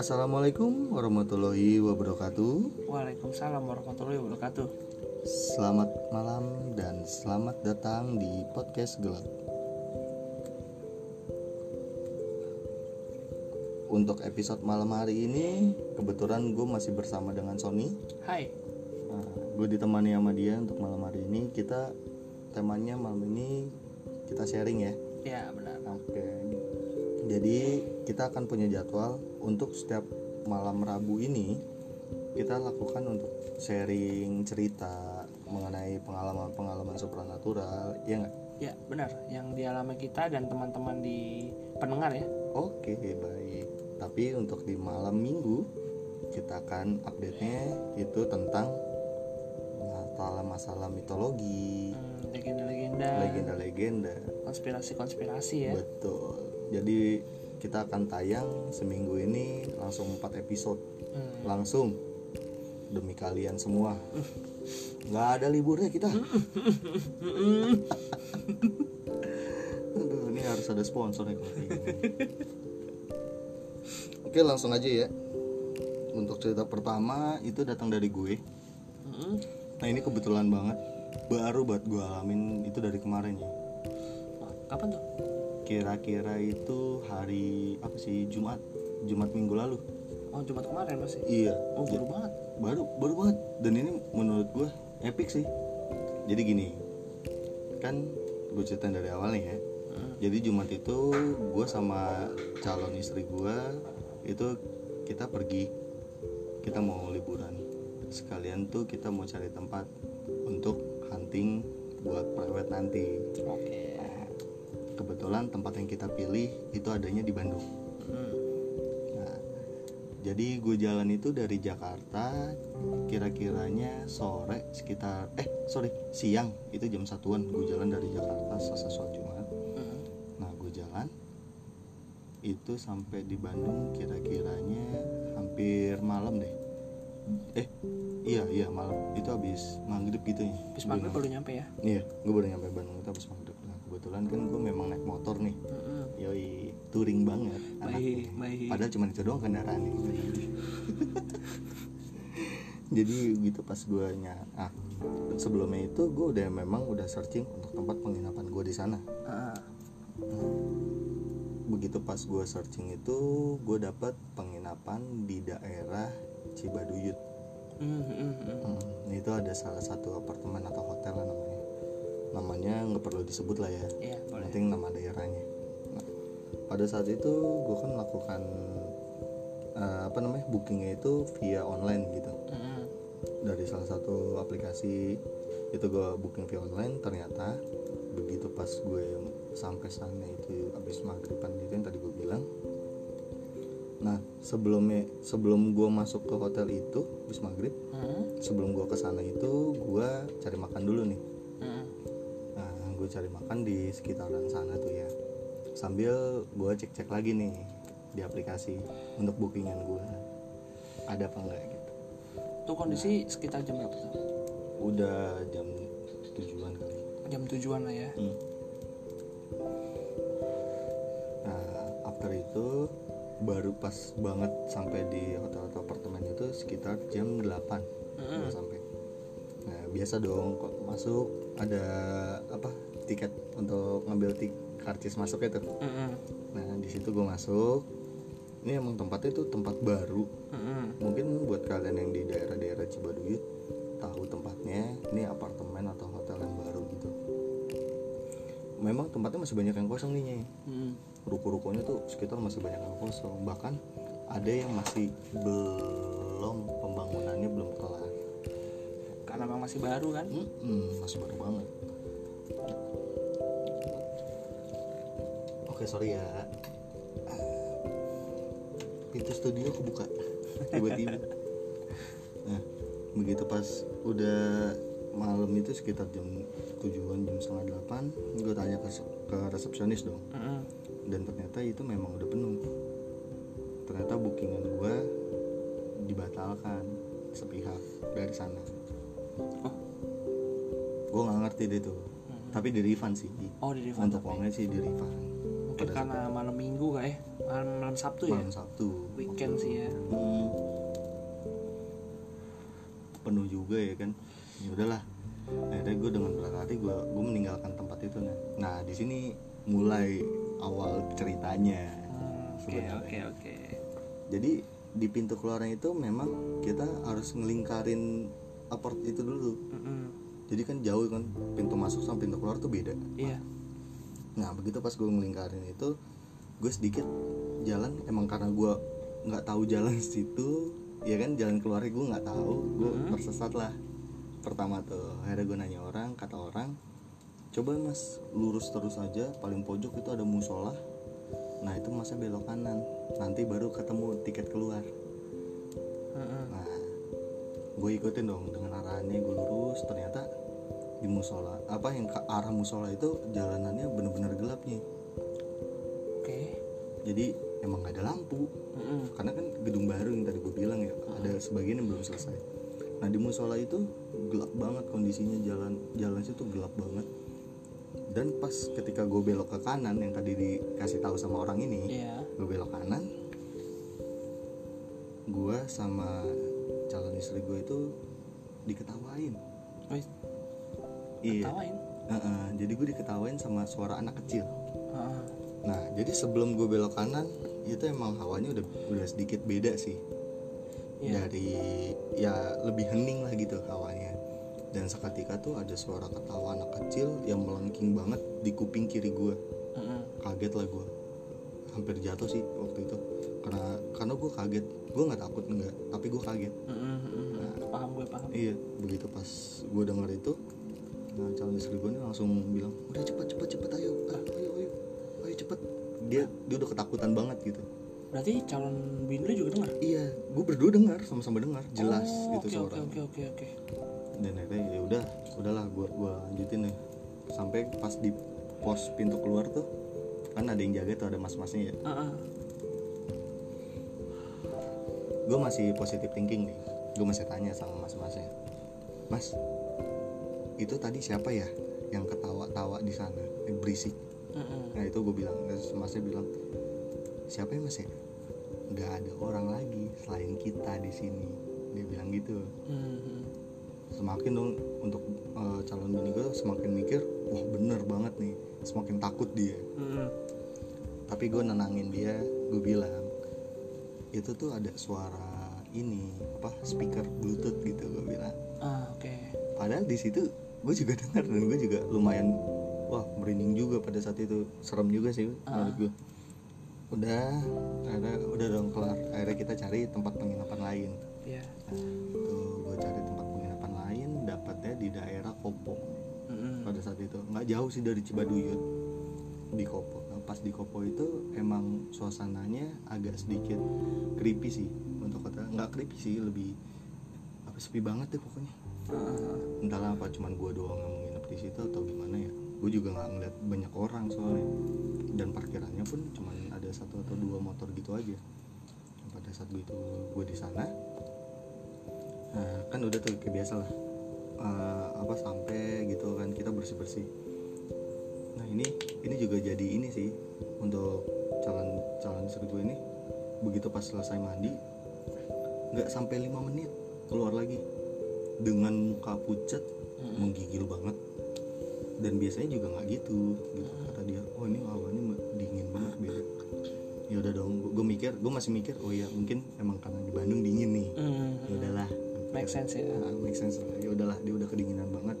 Assalamualaikum warahmatullahi wabarakatuh. Waalaikumsalam warahmatullahi wabarakatuh. Selamat malam dan selamat datang di podcast gelap. Untuk episode malam hari ini, kebetulan gue masih bersama dengan Sony. Hai. Nah, gue ditemani sama dia untuk malam hari ini. Kita temanya malam ini kita sharing ya. Ya benar. Oke. Jadi kita akan punya jadwal untuk setiap malam Rabu ini kita lakukan untuk sharing cerita mengenai pengalaman-pengalaman supranatural, ya nggak? Ya benar. Yang dialami kita dan teman-teman di pendengar ya. Oke baik. Tapi untuk di malam minggu kita akan update-nya itu tentang masalah-masalah mitologi, Hmm, Legenda-legenda. legenda-legenda. Konspirasi-konspirasi ya. Betul. Jadi kita akan tayang seminggu ini langsung 4 episode Hmm. langsung demi kalian semua. Nggak ada liburnya kita. Aduh, ini harus ada sponsor nih kalau kayak gini. Oke, langsung aja ya. Untuk cerita pertama itu datang dari gue. Hmm. Nah, ini kebetulan banget baru buat gue alamin itu dari kemarin ya. Kapan tuh? Kira-kira itu hari apa sih? Jumat. Jumat minggu lalu. Oh Jumat kemarin masih. iya. Oh baru banget. baru baru banget. Dan ini menurut gue epic sih. Jadi gini kan gue ceritain dari awal nih ya. Hmm. jadi Jumat itu gue sama calon istri gue itu kita pergi. Kita mau liburan. Sekalian tuh kita mau cari tempat untuk hunting buat private nanti. Oke. Kebetulan tempat yang kita pilih itu adanya di Bandung Hmm. Nah, jadi gue jalan itu dari Jakarta kira-kiranya sore sekitar eh sorry siang itu jam satuan gue jalan dari Jakarta selesai sholat Jumat. Hmm. Nah gue jalan itu sampai di Bandung kira-kiranya hampir malam deh. Eh iya iya malam itu habis maghrib gitu ya. Habis maghrib baru nyampe ya. Iya gue baru nyampe Bandung itu habis maghrib. Kebetulan kan gue memang naik motor nih. Yoi touring banget anaknya. Baik, baik. Padahal cuma itu doang kendaraannya Jadi gitu pas gue ah sebelumnya itu gue udah memang udah searching untuk tempat penginapan gue di sana. Ah. Begitu pas gue searching itu gue dapat penginapan di daerah Cibaduyut. Hmm, hmm. Hmm, itu ada salah satu apartemen atau hotel lah namanya. Namanya nggak perlu disebut lah ya. Boleh. penting nama daerahnya nah, pada saat itu gue kan melakukan eh, apa namanya bookingnya itu via online gitu Hmm. dari salah satu aplikasi itu gue booking via online ternyata begitu pas gue sampai sana itu habis maghriban itu yang tadi gue bilang nah sebelumnya sebelum gue masuk ke hotel itu habis maghrib Hmm. sebelum gue ke sana itu gue cari makan dulu nih Hmm. Nah, gue cari makan di sekitaran sana tuh ya. Sambil gue cek-cek lagi nih di aplikasi untuk bookingan gue. Ada apa enggak gitu. Tuh kondisi sekitar jam berapa tuh? Udah jam tujuan kali. Jam tujuan lah ya. Hmm. Nah, after itu baru pas banget sampai di hotel-hotel apartemen itu sekitar jam 8 Hmm. gue sampai. Nah, biasa dong kok masuk ada apa tiket untuk ngambil tik karcis masuknya tuh. Hmm. Nah di situ gue masuk. Ini emang tempatnya tuh tempat baru. Hmm. Mungkin buat kalian yang di daerah-daerah Cibaduyut tahu tempatnya. Ini apartemen atau hotel yang baru gitu. Memang tempatnya masih banyak yang kosong nih. Hmm. Ruko-rukonya tuh sekitar masih banyak yang kosong. Bahkan ada yang masih belum pembangunannya belum kelar. Karena memang masih baru kan. Mm-mm, masih baru banget. Oke sorry ya. Pintu studio kebuka tiba-tiba. Nah begitu pas udah malam itu sekitar jam tujuan jam setengah delapan gue tanya ke, ke resepsionis dong Hmm. dan ternyata itu memang udah penuh ternyata bookingan gue dibatalkan sepihak dari sana Oh. gue nggak ngerti deh tuh tapi di refund sih Oh di refund untuk uangnya sih di refund Mungkin karena malam minggu kak ya? Malam, malam Sabtu ya? Malam Sabtu. Weekend sih ya. Hmm. penuh juga ya kan? Ya udahlah. Akhirnya gue dengan berat hati gue gue meninggalkan tempat itu nah nah di sini mulai awal ceritanya Hmm, oke oke oke. Jadi di pintu keluarnya itu memang kita harus ngelingkarin apart itu dulu. Mm-mm. jadi kan jauh kan pintu masuk sama pintu keluar tuh beda. Iya nah begitu pas gue ngelingkarin itu gue sedikit jalan emang karena gue nggak tahu jalan situ ya kan jalan keluarnya gue nggak tahu gue Mhm. tersesat lah pertama tuh akhirnya gue nanya orang kata orang coba mas lurus terus aja paling pojok itu ada musola nah itu masnya belok kanan nanti baru ketemu tiket keluar Mm-mm. Nah, gue ikutin dong dengan arahannya gue lurus. Ternyata di musola, apa yang ke arah musola itu jalanannya bener-bener gelap nih. oke Jadi emang gak ada lampu. Mm-mm. Karena kan gedung baru yang tadi gue bilang ya, ada sebagian yang belum selesai. Nah di musola itu gelap banget kondisinya jalan jalan situ gelap banget. Dan pas ketika gue belok ke kanan yang tadi dikasih tahu sama orang ini, iya gue belok kanan gue sama calon istri gue itu diketawain iya. Tawain Heeh, jadi gue diketawain sama suara anak kecil. Heeh. nah jadi sebelum gue belok kanan itu emang hawanya udah udah sedikit beda sih. Iya. dari ya lebih hening lah gitu hawanya. Dan seketika tuh ada suara ketawa anak kecil yang melengking banget di kuping kiri gue Mm-mm. kaget lah gue hampir jatuh sih waktu itu. Karena karena gue kaget. Gue nggak takut enggak tapi gue kaget. Mm-mm, mm-mm. paham gue paham. iya begitu pas gue denger itu nah calon istri gue ini langsung bilang udah cepet cepet cepet ayo ayo ayo ayo, ayo cepet. Dia dia udah ketakutan banget gitu. Berarti calon bini lu juga dengar iya gue berdua dengar sama-sama dengar jelas Oh, gitu oke suara oke oke oke oke. Dan akhirnya ya udah udahlah gue gua lanjutin nih. Sampai pas di pos pintu keluar tuh kan ada yang jaga tuh ada mas-masnya ya. Heeh. gue masih positive thinking nih. Gue masih tanya sama mas-masnya. Mas itu tadi siapa ya yang ketawa-tawa di sana? Yang berisik. Mm-mm. nah itu gue bilang terus masnya bilang siapa ya mas ya? Nggak ada orang lagi selain kita di sini dia bilang gitu. Mhm. semakin dong untuk eh, calon bini gue semakin mikir wah bener banget nih. Semakin takut dia. Mm-mm. tapi gue nenangin dia gue bilang itu tuh ada suara ini apa speaker bluetooth gitu gue bilang. Ah oke. Padahal di situ gue juga dengar dan gue juga lumayan wah merinding juga pada saat itu. Serem juga sih menurut gue udah akhirnya udah dong kelar. Akhirnya kita cari tempat penginapan lain. Iya. Nah, tuh gue cari tempat penginapan lain dapatnya di daerah Kopo Mm-mm. pada saat itu. Nggak jauh sih dari Cibaduyut. Di Kopo. Nah, pas di Kopo itu emang suasananya agak sedikit creepy sih untuk kata nggak creepy sih lebih apa sepi banget deh pokoknya Heeh. entahlah apa cuman gue doang yang mau nginep di situ atau gimana ya. Gue juga nggak ngeliat banyak orang soalnya. Dan parkirannya pun cuman ada satu atau dua motor gitu aja. Pada saat itu gue di sana nah, kan udah tuh kayak biasa lah. Eh, apa sampai gitu kan kita bersih bersih nah ini ini juga jadi ini sih untuk calon calon istri gue ini. Begitu pas selesai mandi nggak sampai lima menit keluar lagi dengan muka pucat menggigil banget. Dan biasanya juga nggak gitu gitu. Kata dia oh ini awalnya dingin banget beda ya udah dong gue mikir gue masih mikir oh ya mungkin emang karena di Bandung dingin nih. Mm. ya udahlah. Make sense ya. Nah, make sense lah. ya udahlah dia udah kedinginan banget.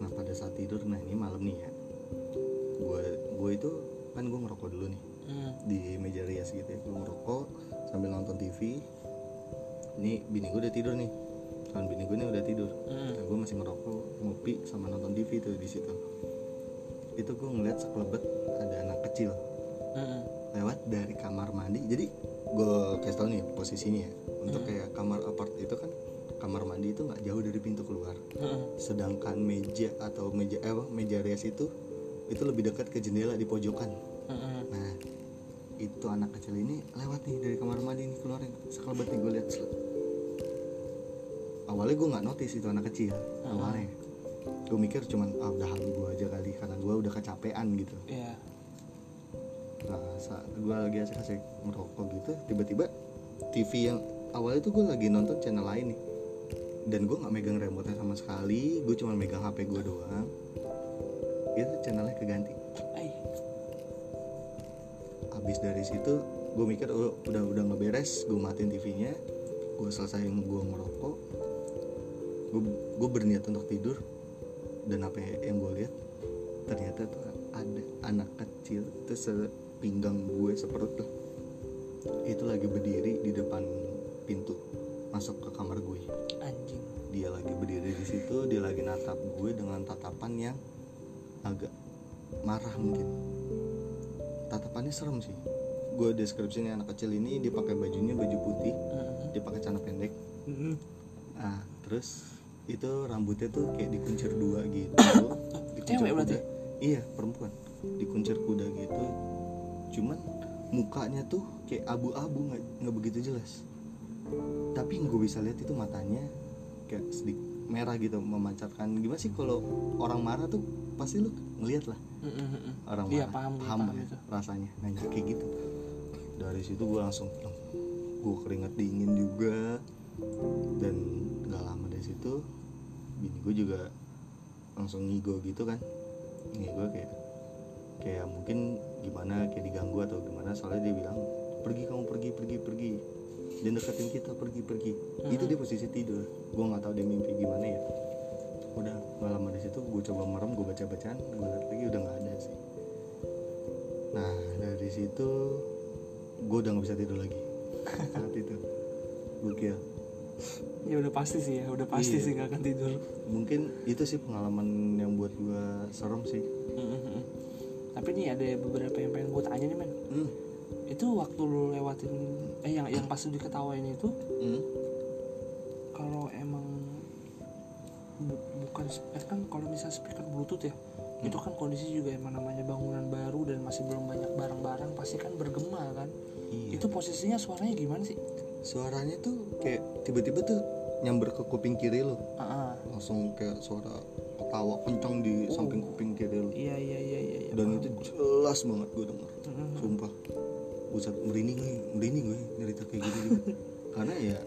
Nah pada saat tidur nah ini malam nih ya. Gue gue itu kan gue ngerokok dulu nih. Mm. di meja rias gitu ya gue ngerokok sambil nonton TV ini bini gue udah tidur nih kan bini gue nih udah tidur. Mm. nah, gue masih ngerokok ngopi sama nonton TV tuh di situ. Itu gue ngeliat sekelebet ada anak kecil Mm-mm. lewat dari kamar mandi. Jadi gue kasih tau nih posisinya ya. Untuk kayak kamar apart itu kan kamar mandi itu nggak jauh dari pintu keluar. Mm-mm. sedangkan meja atau meja eh meja rias itu itu lebih dekat ke jendela di pojokan. Mm-mm. nah itu anak kecil ini lewat nih dari kamar mandi nih keluar sekelebet nih gue lihat sel- awalnya gue nggak notice itu anak kecil awalnya. Gue mikir cuman ah udah halu gue aja kali karena gue udah kecapean gitu. Iya. nah saat gue lagi asik-asik merokok gitu tiba-tiba TV yang awalnya tuh gue lagi nonton channel lain nih. Dan gue nggak megang remote sama sekali gue cuma megang HP gue doang. Itu channelnya keganti. Habis dari situ gue mikir oh, udah udah nggak beres gue matiin TV-nya gue selesai gue ngerokok gue gue berniat untuk tidur. Dan apa yang gue lihat ternyata tuh ada anak kecil itu sepinggang gue seperut tuh. Itu lagi berdiri di depan pintu masuk ke kamar gue. Anjing. dia lagi berdiri di situ dia lagi natap gue dengan tatapan yang agak marah mungkin. Tatapannya serem sih. Gue deskripsinya anak kecil ini dia pakai bajunya baju putih dia pakai celana pendek. Mm-mm. ah terus itu rambutnya tuh kayak dikuncir dua gitu. Dikuncir cewek berarti? iya perempuan. Dikuncir kuda gitu. Cuman mukanya tuh kayak abu-abu nggak nggak begitu jelas. Tapi yang gue bisa lihat itu matanya kayak sedikit merah gitu memancarkan. Gimana sih kalau orang marah tuh pasti lu ngeliat lah. Orang Iya, marah. paham gue, paham paham ya itu. rasanya. Nah kayak gitu. Dari situ gue langsung gue keringet dingin juga. Dan nggak lama dari situ bini gue juga langsung ngigo gitu kan. Ngigo kayak kayak mungkin gimana kayak diganggu atau gimana soalnya dia bilang pergi kamu pergi pergi pergi. Dia deketin kita pergi pergi. Itu dia posisi tidur. Gue nggak tahu dia mimpi gimana ya. Udah nggak lama di situ gue coba merem gue baca bacaan gue lihat lagi udah nggak ada sih. Nah dari situ gue udah nggak bisa tidur lagi. Saat itu. Gokil Ya udah pasti sih ya, udah pasti Iya. sih gak akan tidur. mungkin itu sih pengalaman yang buat gue serem sih. Tapi nih ada beberapa yang pengen gue tanya nih men. hmm. Itu waktu lu lewatin eh yang yang pas lu diketawain itu Hmm. kalau emang bu- bukan eh kan kalau misal speaker bluetooth ya itu kan kondisi juga emang namanya bangunan baru dan masih belum banyak barang-barang pasti kan bergema kan Iya. itu posisinya suaranya gimana sih suaranya tuh kayak tiba-tiba tuh nyamber ke kuping kiri lo ah ah. langsung kayak suara ketawa kencang di Oh. samping kuping kiri lo iya iya iya iya iya, dan paham itu jelas banget gue denger. Mm-mm. sumpah. Buset merinding gue merinding gue cerita kayak gitu. Juga karena ya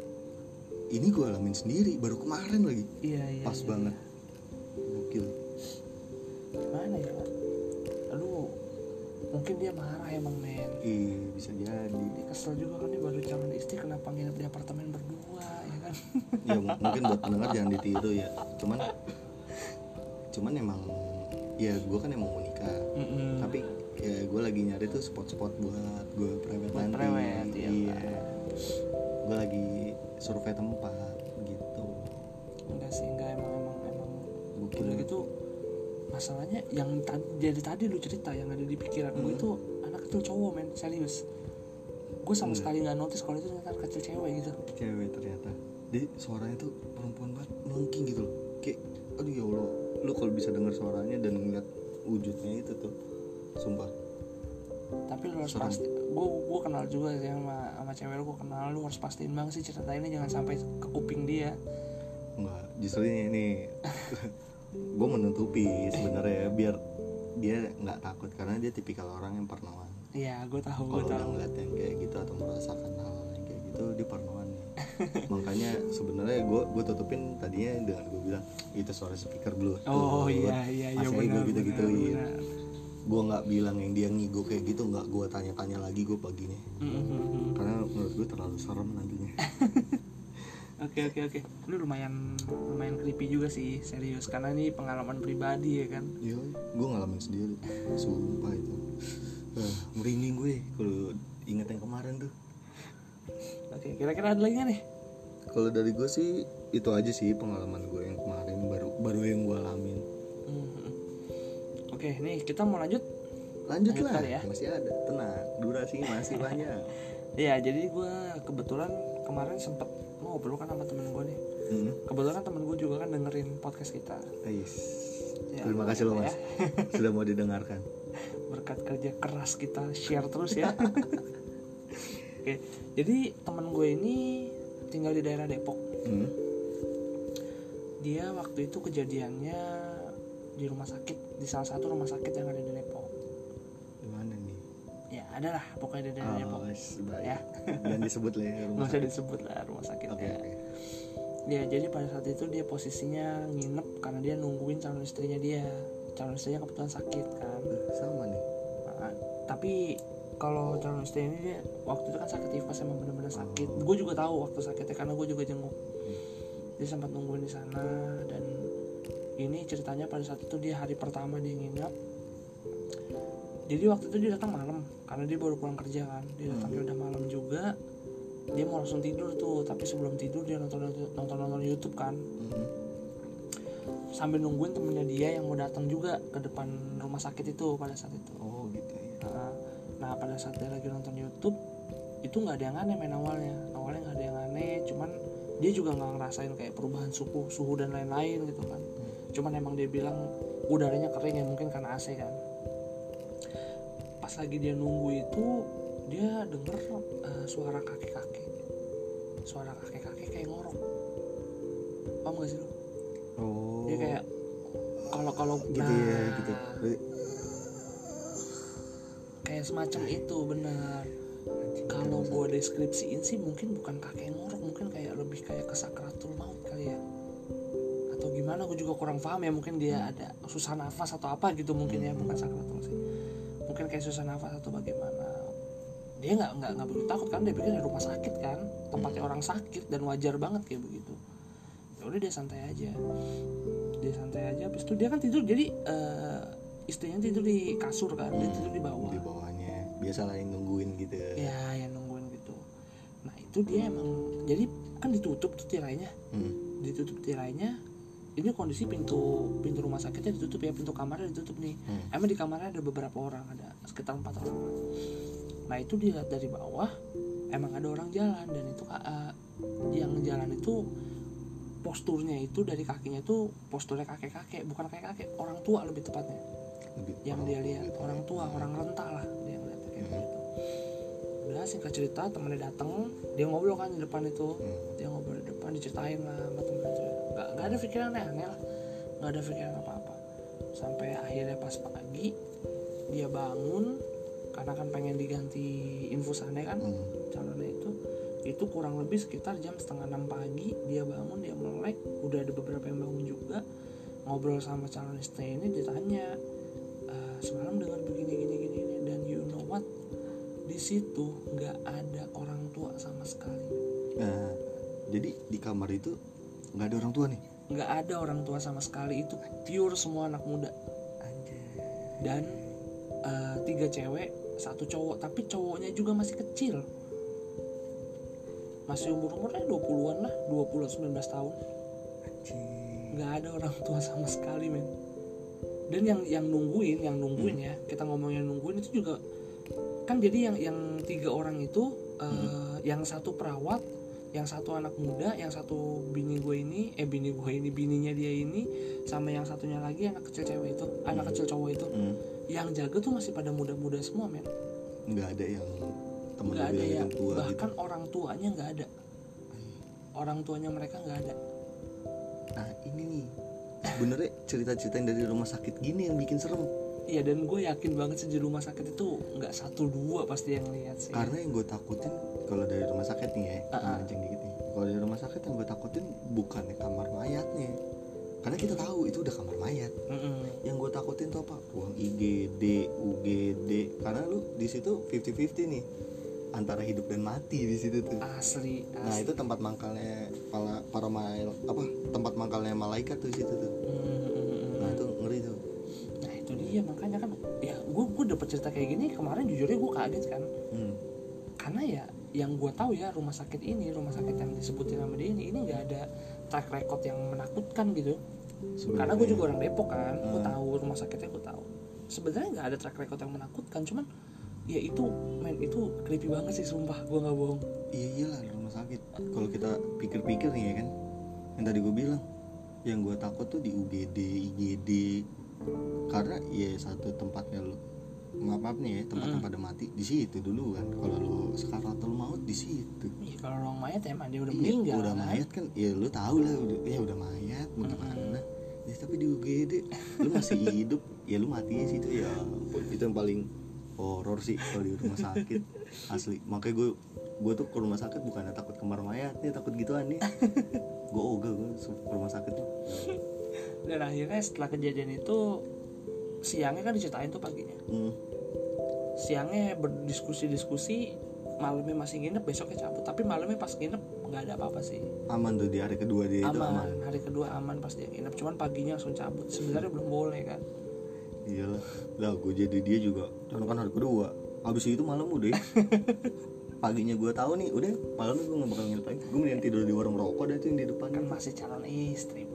ini gue alamin sendiri baru kemarin lagi. Iya iya pas iya, banget. gokil. Iya. gimana ya? Aduh mungkin dia marah emang men. Iya bisa jadi. Dia kesel juga kan dia baru calon istri kenapa nginep di apartemen berdua ya mungkin buat pendengar jangan ditiru ya. Cuman cuman emang ya gue kan emang mau nikah. Mm-mm. tapi ya gue lagi nyari tuh spot-spot buat gue private Buat nanti private, iya, iya. Gue lagi survei tempat gitu. Enggak sih enggak emang emang emang. Gokil udah banget. gitu. Masalahnya yang tadi dari tadi lu cerita yang ada di pikiran gue Hmm. itu anak kecil cowok men. Serius. Gue sama Iya. sekali nggak notice kalau itu ternyata kecil cewek gitu. Cewek ternyata dia suaranya tuh perempuan banget melengking gitu loh kayak aduh ya allah lu kalau bisa dengar suaranya dan ngeliat wujudnya itu tuh sumpah tapi lu harus Serem. pasti gue gue kenal juga sih sama sama cewek lu gue kenal lu harus pastiin banget sih ceritainnya jangan sampai ke kuping dia Enggak, justru ini, ini gue menutupi sebenarnya biar dia nggak takut karena dia tipikal orang yang parnoan. iya gue tahu Kalau udah ngeliat yang kayak gitu atau merasakan hal yang kayak gitu dia parnoan. Makanya sebenarnya gue gue tutupin tadinya dengan gue bilang itu suara speaker bluetooth. oh iya iya iya Aslinya benar gue gitu gituin. Gue nggak bilang yang dia ngigo kayak gitu nggak gue tanya-tanya lagi gue paginya Mm-mm. karena menurut gue terlalu serem nantinya. Oke oke oke. Lu lumayan lumayan creepy juga sih serius karena ini pengalaman pribadi ya kan. Iya, gue ngalamin sendiri. Sumpah itu. Eh, merinding gue kalau inget yang kemarin tuh. Oke kira-kira ada lagi nih? Kalau dari gue sih itu aja sih pengalaman gue yang kemarin baru baru yang gue alamin. Mhm. Oke nih kita mau lanjut. Lanjut Lanjut lah, ya. masih ada. Tenang, durasi masih banyak. Ya jadi gue kebetulan kemarin sempet ngobrol kan sama temen gue nih. Hmm. Kebetulan temen gue juga kan dengerin podcast kita. Ais. Ya, Terima kasih loh ya. mas, sudah mau didengarkan. Berkat kerja keras kita share terus ya. Oke jadi temen gue ini tinggal di daerah Depok. Hmm. Dia waktu itu kejadiannya di rumah sakit di salah satu rumah sakit yang ada di Depok. Gimana nih? ya ada lah pokoknya di daerah Depok Oh, baik. ya Dan disebut lah ya rumah sakit. disebut lah rumah sakitnya Oke oke. ya jadi pada saat itu dia posisinya nginep karena dia nungguin calon istrinya dia calon istrinya kebetulan sakit kan Eh, Sama nih. Nah, tapi kalau calon istri ini dia waktu itu kan sakit tifus emang bener-bener sakit. Gue juga tahu waktu sakitnya karena gue juga jenguk. Dia sempat nungguin di sana dan ini ceritanya pada saat itu dia hari pertama dia nginep. Jadi waktu itu dia datang malam karena dia baru pulang kerja kan. Dia datangnya udah malam juga dia mau langsung tidur tuh. Tapi sebelum tidur dia nonton nonton nonton YouTube kan. Mhm. sambil nungguin temennya dia yang mau datang juga ke depan rumah sakit itu pada saat itu. Oh gitu ya. Nah, nah pada saat dia lagi nonton YouTube itu nggak ada yang aneh main awalnya. Awalnya nggak ada yang aneh cuman dia juga nggak ngerasain kayak perubahan suhu suhu dan lain-lain gitu kan. Cuman emang dia bilang udaranya kering ya mungkin karena AC kan. Pas lagi dia nunggu itu dia denger eh, suara kakek-kakek. Suara kakek-kakek kayak ngorok. Paham gak sih lu? Oh. dia kayak kalau kalau gitu nah, ya gitu. Kayak semacam itu benar. Kalau gue deskripsiin sih mungkin bukan kakek ngorok mungkin kayak lebih kayak ke sakratul maut kali ya. Atau gimana gue juga kurang paham ya mungkin dia ada susah nafas atau apa gitu mungkin ya bukan sakratul sih. Mungkin kayak susah nafas atau bagaimana. Dia nggak nggak nggak begitu takut kan dia pikir rumah sakit kan tempatnya orang sakit dan wajar banget kayak begitu. Ya udah dia santai aja. Dia santai aja habis itu dia kan tidur jadi eh, istrinya tidur di kasur kan dia tidur di bawah. Di bawahnya biasa lah yang nungguin gitu. Ya yang nungguin gitu. Nah itu dia emang. Jadi kan ditutup tuh tirainya. Hmm. ditutup tirainya. Ini kondisi pintu pintu rumah sakitnya ditutup ya pintu kamarnya ditutup nih. Hmm. emang di kamarnya ada beberapa orang ada sekitar empat orang. Nah itu dilihat dari bawah emang ada orang jalan dan itu eh, yang jalan itu posturnya itu dari kakinya itu posturnya kakek kakek bukan kakek kakek orang tua lebih tepatnya. Lebih yang dia lihat orang tua orang renta lah udah singkat cerita temennya datang dia ngobrol kan di depan itu Hmm. dia ngobrol di depan diceritain lah sama temennya nggak nggak ada pikiran aneh lah nggak ada pikiran apa apa sampai akhirnya pas pagi dia bangun karena kan pengen diganti infusannya kan Hmm. calonnya itu itu kurang lebih sekitar jam setengah enam pagi dia bangun dia melek udah ada beberapa yang bangun juga ngobrol sama calon istri ini ditanya situ nggak ada orang tua sama sekali. Nah, jadi di kamar itu nggak ada orang tua nih. nggak ada orang tua sama sekali. Itu pure semua anak muda. Dan eh, tiga cewek satu cowok. Tapi cowoknya juga masih kecil. Masih umur umurnya 20-an lah 20 19 tahun. Nggak ada orang tua sama sekali men. Dan yang yang nungguin yang nungguin ya kita ngomongin nungguin itu juga kan jadi yang yang tiga orang itu eh, yang satu perawat yang satu anak muda yang satu bini gue ini eh bini gue ini bininya dia ini sama yang satunya lagi anak kecil cewek itu anak kecil cowok itu Hmm. yang jaga tuh masih pada muda-muda semua men Nggak ada yang temen nggak ada yang tua gitu. bahkan orang tuanya nggak ada orang tuanya mereka nggak ada Nah ini nih sebenarnya cerita-cerita yang dari rumah sakit gini yang bikin serem. Iya dan gue yakin banget sih di rumah sakit itu nggak satu dua pasti yang lihat sih. Karena yang gue takutin kalau dari rumah sakit nih ya, melenceng dikit nih. Kalau dari rumah sakit yang gue takutin bukannya kamar mayatnya. Karena kita tahu itu udah kamar mayat. Mm-mm. Yang gue takutin tuh apa? Ruang IGD, UGD. Karena lu di situ 50-50 nih antara hidup dan mati di situ tuh. Asli, Nah asli. itu tempat mangkalnya para para mal apa tempat mangkalnya malaikat tuh di situ tuh. Mm-mm. Nah itu ngeri tuh. Dia makanya kan ya gue gue dapet cerita kayak gini kemarin jujurnya gue kaget kan Hmm. karena ya yang gue tahu ya rumah sakit ini rumah sakit yang disebutin nama dia ini ini nggak ada track record yang menakutkan gitu karena gue juga orang Depok kan gue Hmm. tahu rumah sakitnya gue tahu sebenarnya nggak ada track record yang menakutkan cuman ya itu men itu creepy banget sih sumpah gue nggak bohong Iya iyalah rumah sakit. Kalau kita pikir-pikir nih ya kan, yang tadi gue bilang, yang gue takut tuh di UGD, IGD, karena ya satu tempatnya lu maaf maaf nih ya tempatnya pada mati di situ dulu kan kalau lu sekaratul maut di situ. Iya kalau ruang mayat emang dia udah Iya, meninggal udah kan? mayat kan ya lu tahu lah udah ya udah mayat mau gimana ya tapi di UGD lu masih hidup ya lu mati di situ ya ampun. itu yang paling horor sih kalau di rumah sakit asli. Makanya gue gue tuh ke rumah sakit bukannya takut kemar mayat nih takut gituan nih gue ogah gue ke rumah sakit tuh dan akhirnya setelah kejadian itu siangnya kan diceritain tuh paginya. Hmm. siangnya berdiskusi-diskusi malamnya masih nginep besoknya cabut. Tapi malamnya pas nginep nggak ada apa-apa sih. Aman tuh di hari kedua dia itu aman. aman. hari kedua aman pas dia nginep. Cuman paginya langsung cabut. Sebenarnya belum boleh kan? Iyalah lah. Gue jadi dia juga dan kan hari kedua. Abis itu malam udah paginya gue tahu nih udah malamnya gue nggak bakal nginep lagi. Gue mending tidur di warung rokok dah tuh yang di depan. Kan masih calon istri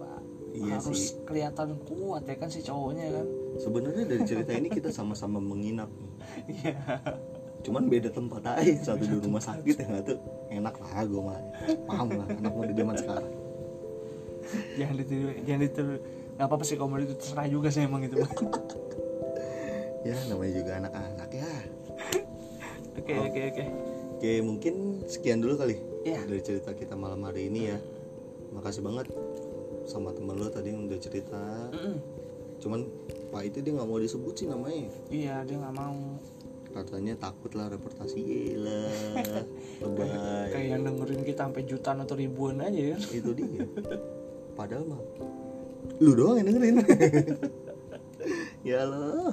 Iya harus sih. kelihatan kuat ya kan si cowoknya kan. Sebenarnya dari cerita ini kita sama-sama menginap. Iya. Cuman beda tempat aja satu di rumah sakit yang satu enak lah gue mah. Paham lah anak muda zaman sekarang. Jangan ditiru jangan ditiru. Nggak apa-apa sih kalau itu terserah juga sih emang itu ya namanya juga anak-anak ya. Oke oke oke. Oke mungkin sekian dulu kali Iya. dari cerita kita malam hari ini ya. Makasih banget sama temen lo tadi yang udah cerita. Mm-mm. cuman pak itu dia nggak mau disebut sih namanya. Iya dia nggak mau. Katanya takut lah reportasi lebay. Kayak yang dengerin kita sampai jutaan atau ribuan aja kan itu dia. Padahal mah lu doang yang dengerin. Ya lo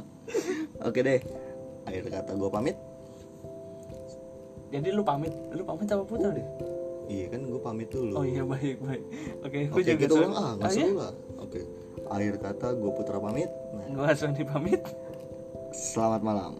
oke deh. Akhir kata gue pamit. Jadi lu pamit lu pamit apa putar deh iya kan gue pamit dulu. Oh iya baik baik. Oke oke gue juga kita Son. ulang ah nggak Ah, iya? lah oke. Akhir kata gue putra pamit. Nah. Gue langsung dipamit. Selamat malam